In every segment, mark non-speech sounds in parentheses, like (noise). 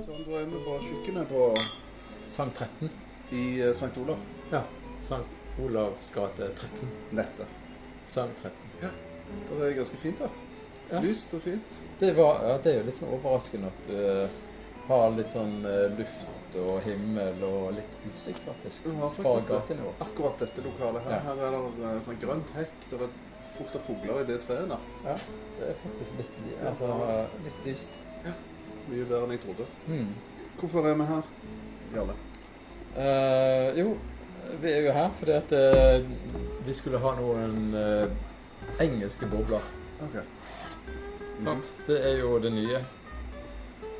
Sånn, da er vi på kjøkkenet på, Sankt 13. i eh, Sankt Olav. Ja. Sankt Olavs gate 13. Nettet. Sankt 13. Ja. Det er ganske fint her. Ja. Lyst og fint. Det, var, ja, det er jo litt sånn overraskende at du eh, har litt sånn eh, luft og himmel og litt utsikt, faktisk. Ja, Fra faktisk det. gatenivå. Akkurat dette lokalet her. Ja. Her er det eh, sånn grønt hekk. Det er fullt av fugler i det treet der. Ja, det er faktisk litt, li- altså, litt lyst. Mye bedre enn jeg trodde. Mm. Hvorfor er vi her, Jarle? Uh, jo, vi er jo her fordi at uh, vi skulle ha noen uh, engelske bobler. Ok. Sant? Det er jo det nye.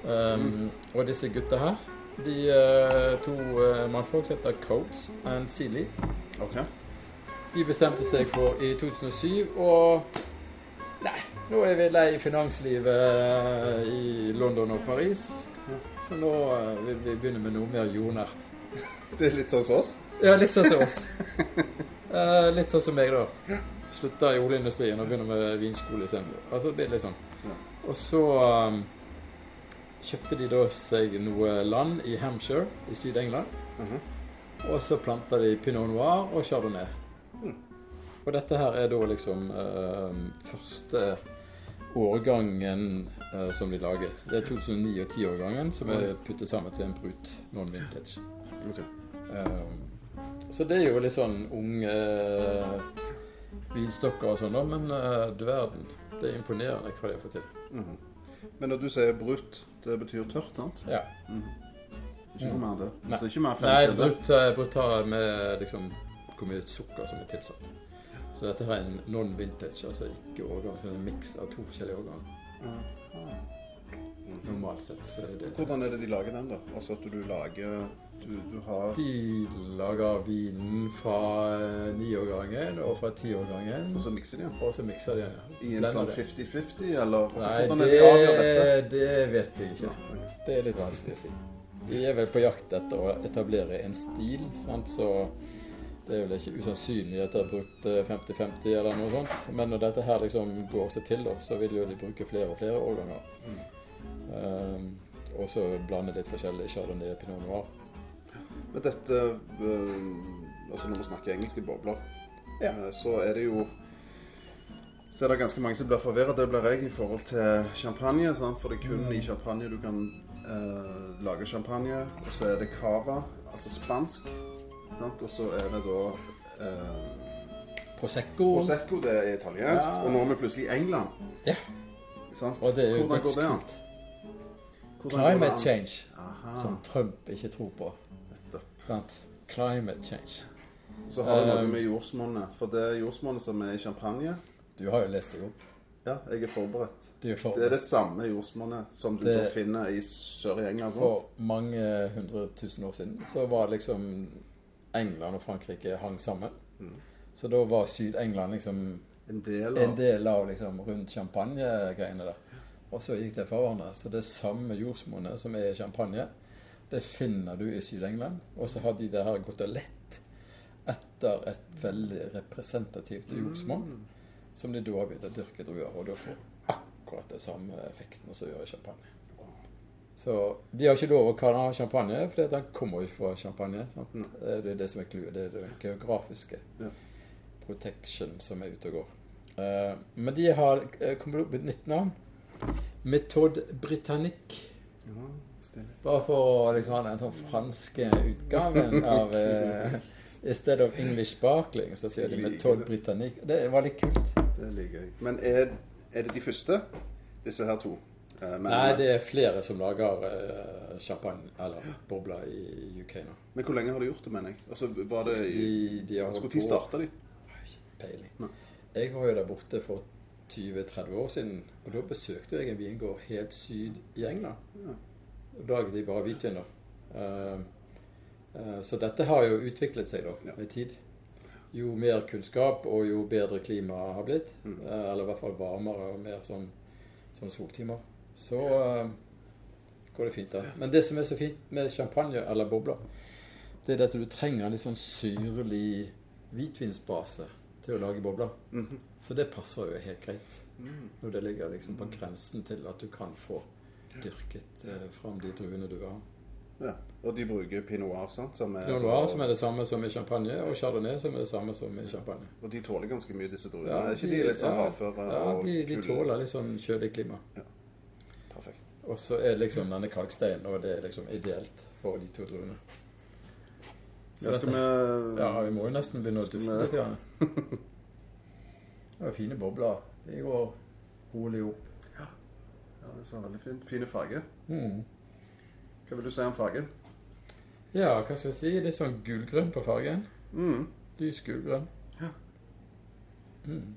Um, Og disse gutta her, de to mannfolk heter Coates and Sealy. Ok. De bestemte seg for i 2007 og Nei, nå er vi lei finanslivet eh, i London og Paris. Så nå eh, vil vi begynne med noe mer jordnært. (laughs) Det er litt sånn som oss. Ja, litt sånn som oss. uh, (laughs) litt sånn som meg, da. Slutta i oljeindustrien og begynner med vinskole istedenfor. Altså, det blir litt sånn. Og så um, kjøpte de da seg noe land i Hampshire i Syd-England. Mhm. Og så planta de pinot noir og chardonnay. Mm. Og dette her er da liksom uh, første årgangen uh, som de laget. Det er 2009- og 10-årgangen som er puttet sammen til en brut non-vintage. Okay. Eh, så det er jo litt sånn unge vinstokker og sånn, da. Men du verden, det er imponerende hva de har fått til. Mhm. Men når du sier brutt, det betyr tørt, sant? Ja. Ikke noe mer enn det. Nei. Så ikke mer Nei, brutt, enn det. eh, brut har med liksom hvor mye sukker som er tilsatt. Så dette her er en non-vintage, altså ikke årgang. Er en miks av to forskjellige årganger. Normalt sett så er det Hvordan er det de lager den, da? Altså at du lager Du, du har De lager vinen fra eh, niårgangen og fra tiårgangen, Og så mikser de den? og så mikser de den. ja. I en Blender sånn 50-50, eller altså, Nei, hvordan det, er det de avgjør dette? det vet jeg ikke. Ja. Det er litt vanskelig å si. De er vel på jakt etter å etablere en stil, sant? så det er vel ikke usannsynlig at de har brukt eh, 50-50 eller noe sånt. Men når dette her liksom går seg til, da, så vil jo de bruke flere og flere årganger. Mm. Um, og så blande litt forskjellig chardonnay og pinot noir. Men dette øh, Altså når vi snakker engelske bobler, Ja. øh, så er det jo så er det ganske mange som blir forvirret. Det blir jeg i forhold til champagne. Sant? For det er kun Mm. i champagne du kan øh, lage champagne. Og så er det cava, altså spansk. Og så er det da eh, Prosecco. Prosecco, det er italiensk. Ja. Og nå er vi plutselig i England. Ja. Sant? Og det er jo Hvordan går det an? dødskult. Hvordan går det Climate an? change, Aha, som Trump ikke tror på. nettopp. Sant? Climate change. Så har det noe Um, med jordsmonnet. For det er jordsmonnet som er i champagne. Du har jo lest deg opp. Ja, jeg er forberedt. Du er for, Det er det samme jordsmonnet som du Det- da finner i sør i England. Sant? for mange hundre tusen år siden så var det liksom England og Frankrike hang sammen. Mm. Så da var Syd-England liksom En del en del av liksom rundt champagnegreiene der. Og så gikk det fra hverandre. Så det samme jordsmonnet som er i champagne, det finner du i Syd-England. Og så har de det her gått og lett etter et veldig representativt jordsmonn, som de da har begynt å dyrke druer, og da får akkurat det samme effekten som gjør i champagne. Så de har ikke lov å kalle den champagne, for den kommer jo fra champagne. Mm. Det er det som er clouet. Det er det geografiske Ja. protection som er ute og går. Uh, men de har uh, kommet opp med et nytt navn. Metode Britannique. Ja. Bare for å liksom ha den sånn franske utgaven (laughs) av i stedet of English sparkling, så sier de Metode Britannique. Det var litt kult. Det liker gøy. Men er, er det de første, disse her to? Eh, men, Nei, det er flere som lager uh, champagne eller bobler i UK nå. men hvor lenge har de gjort det, mener jeg? Altså, var det i De, de har på starta de? Peiling. Nei. Jeg var jo der borte for 20-30 år siden, og da besøkte jeg en vingård helt syd i England. Ja. Da laget de bare hvitvin, da. Uh, uh, så dette har jo utviklet seg da, Ja. med tid. Jo mer kunnskap og jo bedre klima har blitt, Mm. eh, eller i hvert fall varmere og mer sånn, sånn soltimer, så uh, går det fint da. Men det som er så fint med champagne eller bobler, det er at du trenger en litt sånn syrlig hvitvinsbase til å lage bobler. Mhm. Så det passer jo helt greit. Mm. Når det ligger liksom på grensen til at du kan få dyrket eh, fram de druene du vil ha. Ja. Og de bruker pinot noir, sant? Som er, Pinot noir, som er det samme som i champagne, og chardonnay, som er det samme som i champagne. Og de tåler ganske mye, disse druene. Ja, er ikke de, litt sånn ja, hardføre Ja, ja de, de tåler litt sånn kjølig klima. Perfekt. Og så er liksom denne kalksteinen, og det er liksom ideelt for de to druene. Så Ja, dette- vi Ja, vi må jo nesten begynne å dufte litt. Ja. Det er fine bobler. De går rolig opp. Ja, det ser veldig fint. Fine farger. Mm. Hva vil du si om fargen? Ja, hva skal jeg si? Det er sånn gulgrønn på fargen. Mm. Lys gulgrønn. Ja. Mm.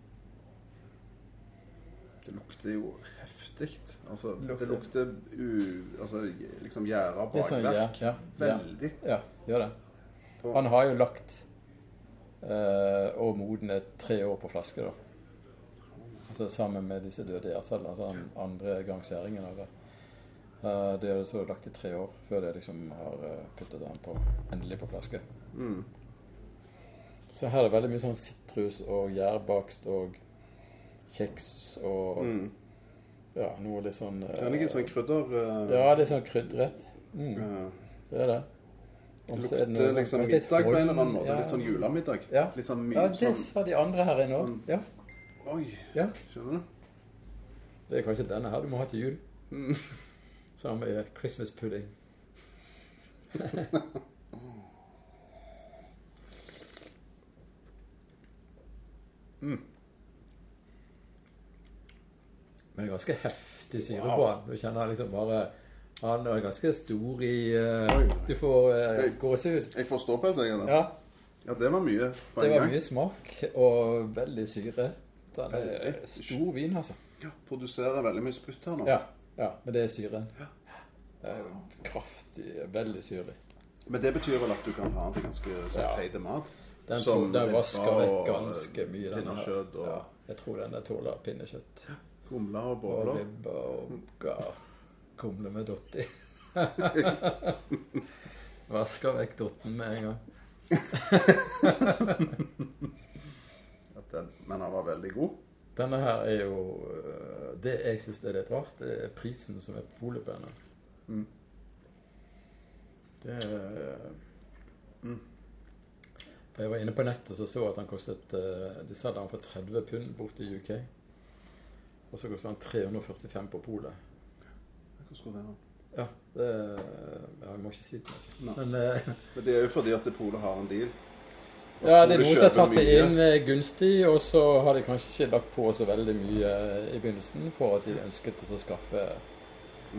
Det lukter jo heftig. Altså, Lukter. det lukter u, altså, liksom gjæra bakverk. sånn, ja, ja, ja, Veldig. ja, gjør det. Han har jo lagt eh, og modnet tre år på flaske, da. Altså sammen med disse døde gjærcellene. Altså den andre gangseringen av det. Eh, det er det så lagt i tre år før det liksom har eh, puttet den på, endelig på flaske. Mm. Så her er det veldig mye sånn sitrus og gjærbakst og kjeks og Mm. ja, noe litt sånn uh, Det er ikke sånn krydder uh, Ja, det er sånn krydret. Mm, uh, det er det. Det er lukter liksom middag på en eller annen måte. ja. Litt sånn julemiddag. Ja. Mye Ja, det sånn sa de andre her inne òg. Ja. Oi, ja. skjønner du? Det er kanskje denne her du må ha til jul. Mm. (laughs) Sammen med Christmas pudding. (laughs) Mm. Men ganske heftig syre Wow. på han. Du kjenner liksom bare Han er ganske stor i uh, Oi. Du får uh, gåsehud. Jeg får ståpels, jeg. da. Ja, Ja, det var mye på det var gang. mye smak og veldig syre. Så han er stor vin, altså. Ja, produserer veldig mye spytt her nå. Ja, ja men det er syren. Eh, Kraftig, veldig syrlig. Men det betyr vel at du kan ha til ganske så Ja. feit mat? Den, Som den vasker vekk ganske mye. pinnekjøtt og- ja, Jeg tror den tåler pinnekjøtt. Kumler og Og bobler. ribbe og ja, kumle med dott i. (laughs) Vasker vekk dotten med en gang. (laughs) Den, men han var veldig god. Denne her er jo øh, Det jeg syns er litt rart, det er prisen som er på polet på henne. Mm. Det er Mm. For Jeg var inne på nettet og så at han kostet øh, De selger han for 30 pund borte i UK. Og så koster han 345 på polet. Hvordan skulle det være? Ja, det ja, Jeg må ikke si det. Nei. Men øh, (laughs) Men det er jo fordi at Polet har en deal. Og Ja, det er noen som har tatt det inn eh, gunstig, og så har de kanskje ikke lagt på så veldig mye eh, i begynnelsen for at de ønsket å skaffe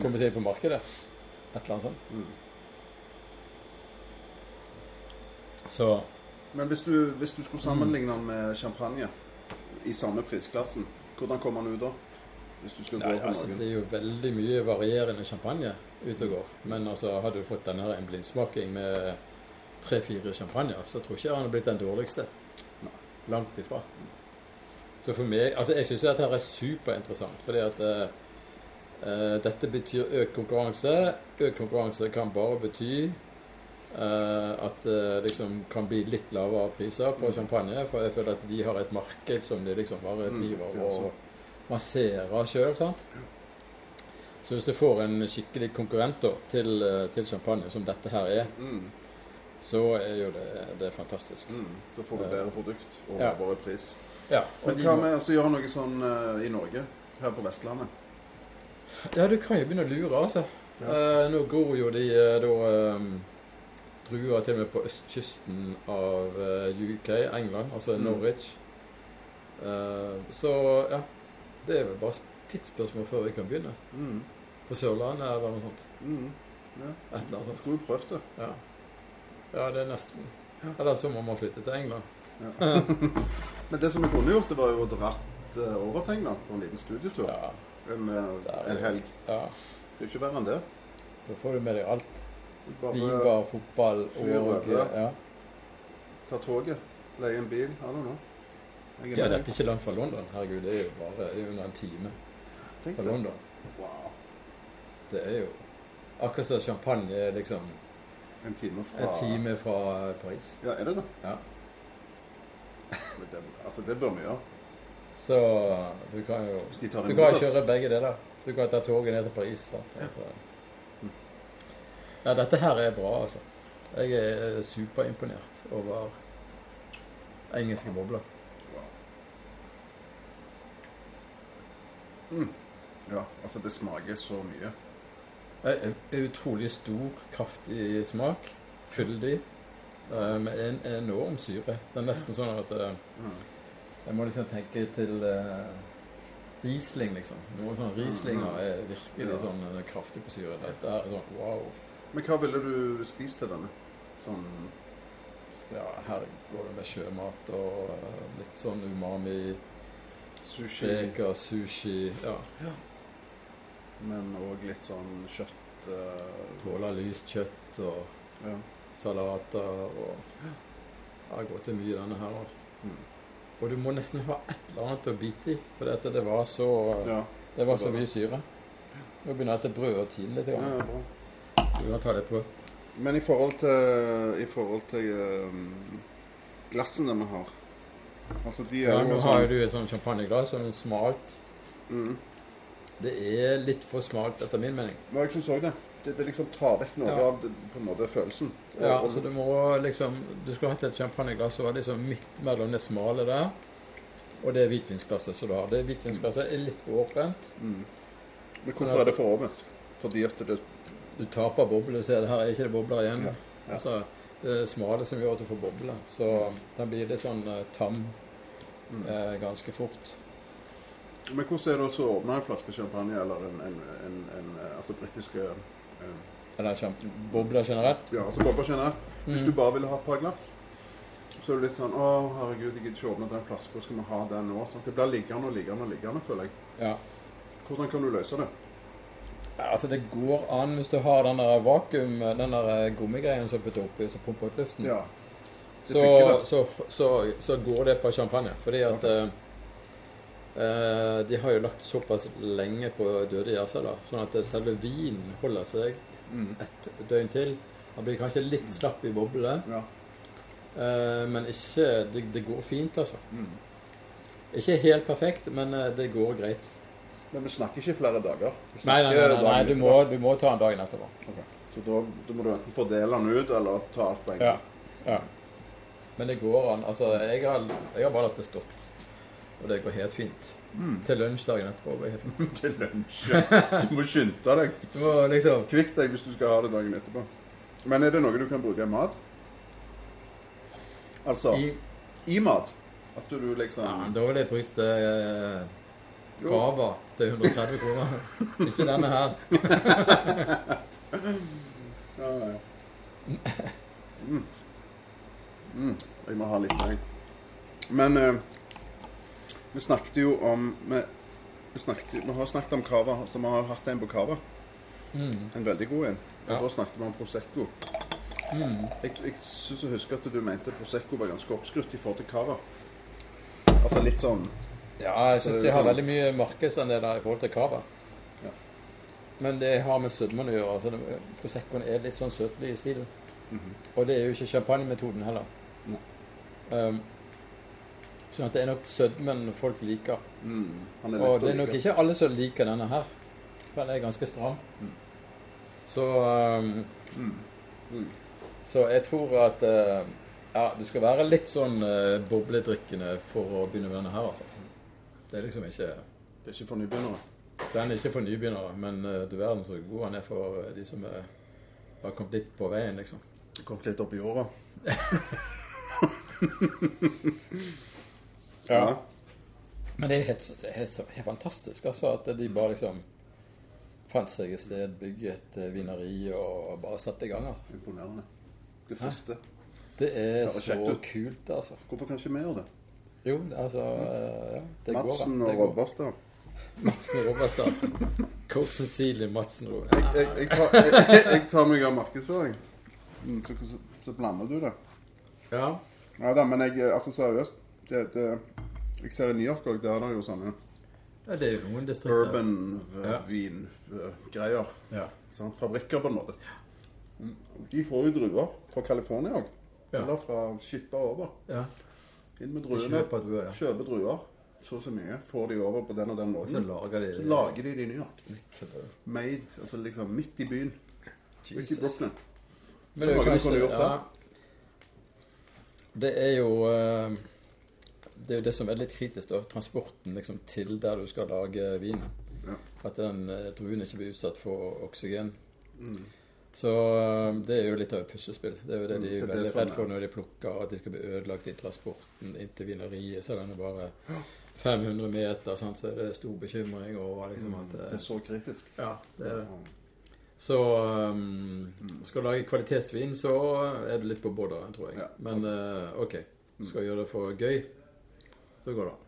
komme seg inn på markedet. Et eller annet sånt. Mm. Så Men hvis du, hvis du skulle sammenligne den med champagne i samme prisklassen, hvordan kommer den ut da? Hvis du gå Nei, på altså, noen? det er jo veldig mye varierende champagne ute og går. Men altså, hadde du fått denne en blindsmaking med tre-fire champagner, så tror jeg ikke han hadde blitt den dårligste. Langt ifra. Så for meg Altså, jeg syns dette her er superinteressant, fordi at eh, dette betyr økt konkurranse. Økt konkurranse kan bare bety Uh, at det liksom kan bli litt lavere priser på champagne. For jeg føler at de har et marked som de liksom bare Mm, driver ja, så. Og masserer sjøl. Så hvis du får en skikkelig konkurrent da, til, eh, til champagne, som dette her er, Mm, så er jo det, det er fantastisk. mm, da får du bedre produkt og Ja. lavere pris. Ja, Men hva med å gjøre noe sånn uh, i Norge? Her på Vestlandet? Ja, du kan jo begynne å lure, altså. Ja. Uh, nå går jo de eh, da um, druer til og med på østkysten av eh, UK, England, altså Mm. Norwich. Eh, så ja, det er vel bare tidsspørsmål før vi kan begynne. Mm, På Sørlandet eller noe sånt. mm, ja. Et eller annet sånt. Skulle jo prøvd det. Ja. ja, det er nesten. Ja. Eller så må man flytte til England. Ja. (laughs) Men det som vi kunne gjort, det var jo å dratt uh, over til England på en liten studietur. Ja, En, eh, en jo- helg. ja. Det er ikke verre enn det. Da får du med deg alt. Bare Vinbar, fotball fly og ja. ta toget, leie en bil. I don't know. Ja, dette er ikke langt fra London. Herregud, det er jo bare det er under en time Tenk fra det. London. Wow. Det er jo akkurat som champagne er liksom En time fra en time fra Paris. Ja, er det det? Ja. Men det, altså, det bør vi gjøre. Så du kan jo Hvis de tar Du kan oss. kjøre begge deler. Du kan ta toget ned til Paris. Sant? Ja, dette her er bra, altså. Jeg er superimponert over engelske bobler. Ja, altså det smaker så mye. Det er utrolig stor, kraftig smak. Fyldig. eh, Med en enorm syre. Det er nesten sånn at eh, Mm. jeg må liksom tenke til eh, Riesling, liksom. Noen sånne Rieslinger er virkelig sånn kraftig på syre. Dette er sånn wow. Men hva ville du spist til denne? Sånn Ja, her går det med sjømat og litt sånn umami, sushi, Beker, sushi Ja. men òg litt sånn kjøtt uh, Tåler lyst kjøtt og Ja. salater og Ja, det går til mye denne her, altså. Mm. Og du må nesten ha et eller annet å bite i, for dette, det var så ja. Det var så mye syre. Nå begynner jeg til brød og tine litt. ja, Grann. ja, bra. Du kan ta det på. Men i forhold til, i forhold til um, glassene vi har Altså, de er Ja, nå har du et sånn champagneglass, sånn smalt. mm. Det er litt for smalt, etter min mening. Men jeg syns òg det. det. Det liksom tar vekk noe Ja. av det, på en måte følelsen. Og- Ja, og- altså du må liksom Du skulle hatt et champagneglass som var liksom midt mellom det smale der og det hvitvinsglasset som du har. Det hvitvinsglasset er litt for åpent. mm. Men hvorfor er det for åpent? Fordi at det Du taper bobler. Se, her er ikke det bobler igjen. Ja, ja. Altså, smale som gjør at du får bobler. Så da blir litt sånn eh, tam mm. eh, ganske fort. Men hvordan er det å åpne en flaske champagne eller en, en, en, en eh, altså britiske eh, Eller bobler generelt. Ja, altså bobler generelt. Hvis Mm. du bare ville ha et par glass, så er det litt sånn Å, herregud, jeg gidder ikke åpne den flaska. Skal vi ha den nå? Sant? Det blir liggende og liggende og liggende, føler jeg. Ja. Hvordan kan du løse det? Ja, Altså Det går an hvis du har den der vakuum, den der eh, gummigreien som putter oppi, som pumper ut luften. Ja. så, så, så, så går det på champagne. Fordi at okay. eh, eh, de har jo lagt såpass lenge på døde gjærceller, sånn at eh, selve vinen holder seg Mm. et døgn til. Han blir kanskje litt slapp i boblene, Ja. eh, men ikke det, det går fint, altså. Mm. Ikke helt perfekt, men det går greit. Men vi snakker ikke flere dager. Nei, nei, nei, nei, du, må, du må ta den dagen etterpå. Okay. Så da, da må du enten fordele den ut, eller ta alt på en gang. ja. Men det går an. Altså, jeg har, jeg har bare latt det stått. Og det går helt fint. Mm. Til lunsj dagen etterpå. går helt fint. (laughs) Til lunsj. ja. Du må skynde deg. (laughs) Du må liksom Kvikk deg hvis du skal ha det dagen etterpå. Men er det noe du kan bruke i mat? Altså i, i, mat? At du liksom ja, Da vil jeg brukt det Jo. Cava til 130 kroner. (laughs) Ikke denne her. (laughs) Mm. Mm. Jeg må ha litt mer. Men eh, vi snakket jo om Vi, vi, snakket, vi har snakket om cava, så vi har hatt en på cava. Mm. En veldig god en. Og Ja. da snakket vi om Prosecco. Mm. Jeg, jeg syns jeg husker at du mente Prosecco var ganske oppskrytt i forhold til cava. Altså litt sånn Ja, jeg syns de har sånn- veldig mye markedsandeler i forhold til Cava. Ja. Men det har med sødmen å gjøre. altså det- Proseccoen er litt sånn søtlig i stilen. mhm. Og det er jo ikke champagnemetoden heller. Um, sånn at det er nok sødmen folk liker. mm, Og det er nok like. ikke alle som liker denne her. For den er ganske stram. Mm. Så um, Mm. Mm. Så jeg tror at uh, ja, du skal være litt sånn uh, bobledrikkende for å begynne med denne her, altså. Det er liksom ikke Det er ikke for nybegynnere. Den er ikke for nybegynnere, men eh, du verden så god han er for eh, de som er, har kommet litt på veien, liksom. Kommet kom litt opp i åra. (laughs) Ja. Men det er helt, helt, helt fantastisk, altså, at de bare liksom fant seg et sted, bygge et eh, vineri og bare sette i gang, altså. Imponerende. Det første. Det er så kult, altså. Hvorfor kan ikke vi gjøre det? Jo, altså eh, Ja, det går Madsen og Det går. og Robberstad. Coach Cecilie Madsen Ro- Jeg, jeg, jeg, tar, jeg, tar meg av markedsføring. Mm, Så, så, så blander du det. Ja. Ja da, men jeg, altså seriøst det, det, Jeg ser i New York òg, der er det jo sånne ja, det er jo noen distrikter. urban Ja. vin-greier. Ja. Sånn, Fabrikker, på en måte. Mm. De får jo druer fra California òg. Eller fra skipper over. ja. Inn med druene. kjøper druer, ja. Kjøper druer. så og så mye. Får de over på den og den Og så lager de Så lager de det i New York. Made, altså liksom midt i byen. Midt i Jesus. Brooklyn. Men det er jo Mange kanskje kunne gjort det. ja, Det er jo eh, Det er jo det som er litt kritisk, da. Transporten liksom, til der du skal lage vinen. Ja. At den eh, druen ikke blir utsatt for oksygen. Mm. Så eh, det er jo litt av et puslespill. Det er jo det de Mm, er er det veldig redd er- for når de plukker, at de skal bli ødelagt i transporten inn til vineriet. Så er den bare 500 meter, sant? så er det stor bekymring over liksom at Det eh, er så kritisk. Ja, det er det. Så um, skal du lage kvalitetsvin, så er det litt på borderen, tror jeg. Ja. Men uh, OK. Du gjøre det for gøy, så går det an.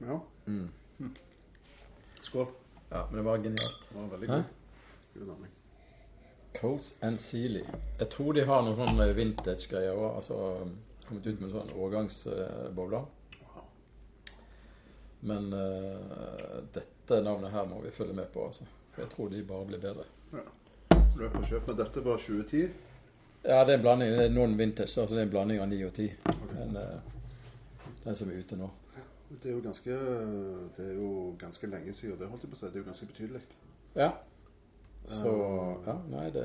Ja. Mm. Skål. Ja, men det var genialt. Det var veldig Hæ? god. Blanding. Coats and Sealy. Jeg tror de har noen sånne vintage-greier òg. Altså kommet ut med sånn årgangsbobler. Men uh, dette navnet her må vi følge med på, altså. For jeg tror de bare blir bedre. Løp og kjøp. Men dette var 2010. Ja, det er en blanding. Det er noen vintage, altså det er en blanding av 9 og 10. Men uh, den som er ute nå. Det er jo ganske, det er jo ganske lenge siden. Det holdt jeg på å si. Det er jo ganske betydelig. Ja. Så Ja, nei, det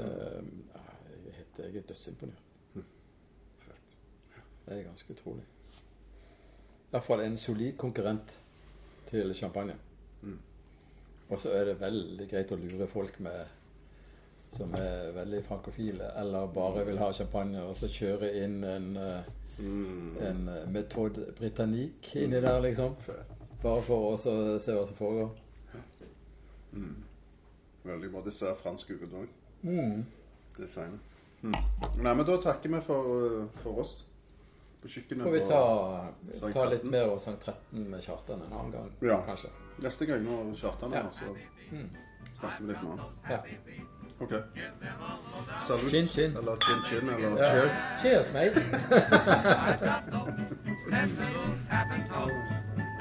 Jeg heter, jeg er dødsimponert. Fett. Det er ganske utrolig. I hvert fall en solid konkurrent til champagne. Mm. Og så er det veldig greit å lure folk med som er veldig frankofile, eller bare vil ha champagne, og så kjøre inn en, eh, Mm. en metode Méthode Britannique inni der, liksom. Bare for å så se hva som foregår. Veldig bra. Det ser fransk ut òg. Mm. Designet. Mm. Nei, men da takker vi for, for oss på kjøkkenet. Får vi ta, ta litt mer av sang 13 med Kjartan en annen gang, Ja. kanskje. Neste gang når Kjartan er Ja. så Mm. snakker vi litt med han. Ja. OK. Salut. Chin, chin. Eller chin chin, eller Ja. cheers. Cheers, mate.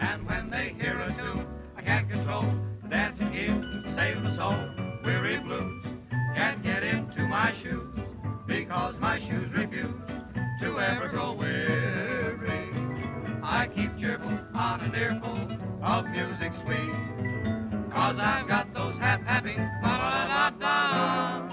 And when they hear a tune, I can't control the dancing is (laughs) save my soul. Weary blues can't get into my shoes because my shoes refuse to ever go weary. I keep cheerful on an earful of music sweet. Cause I've got those half-happy, da da da da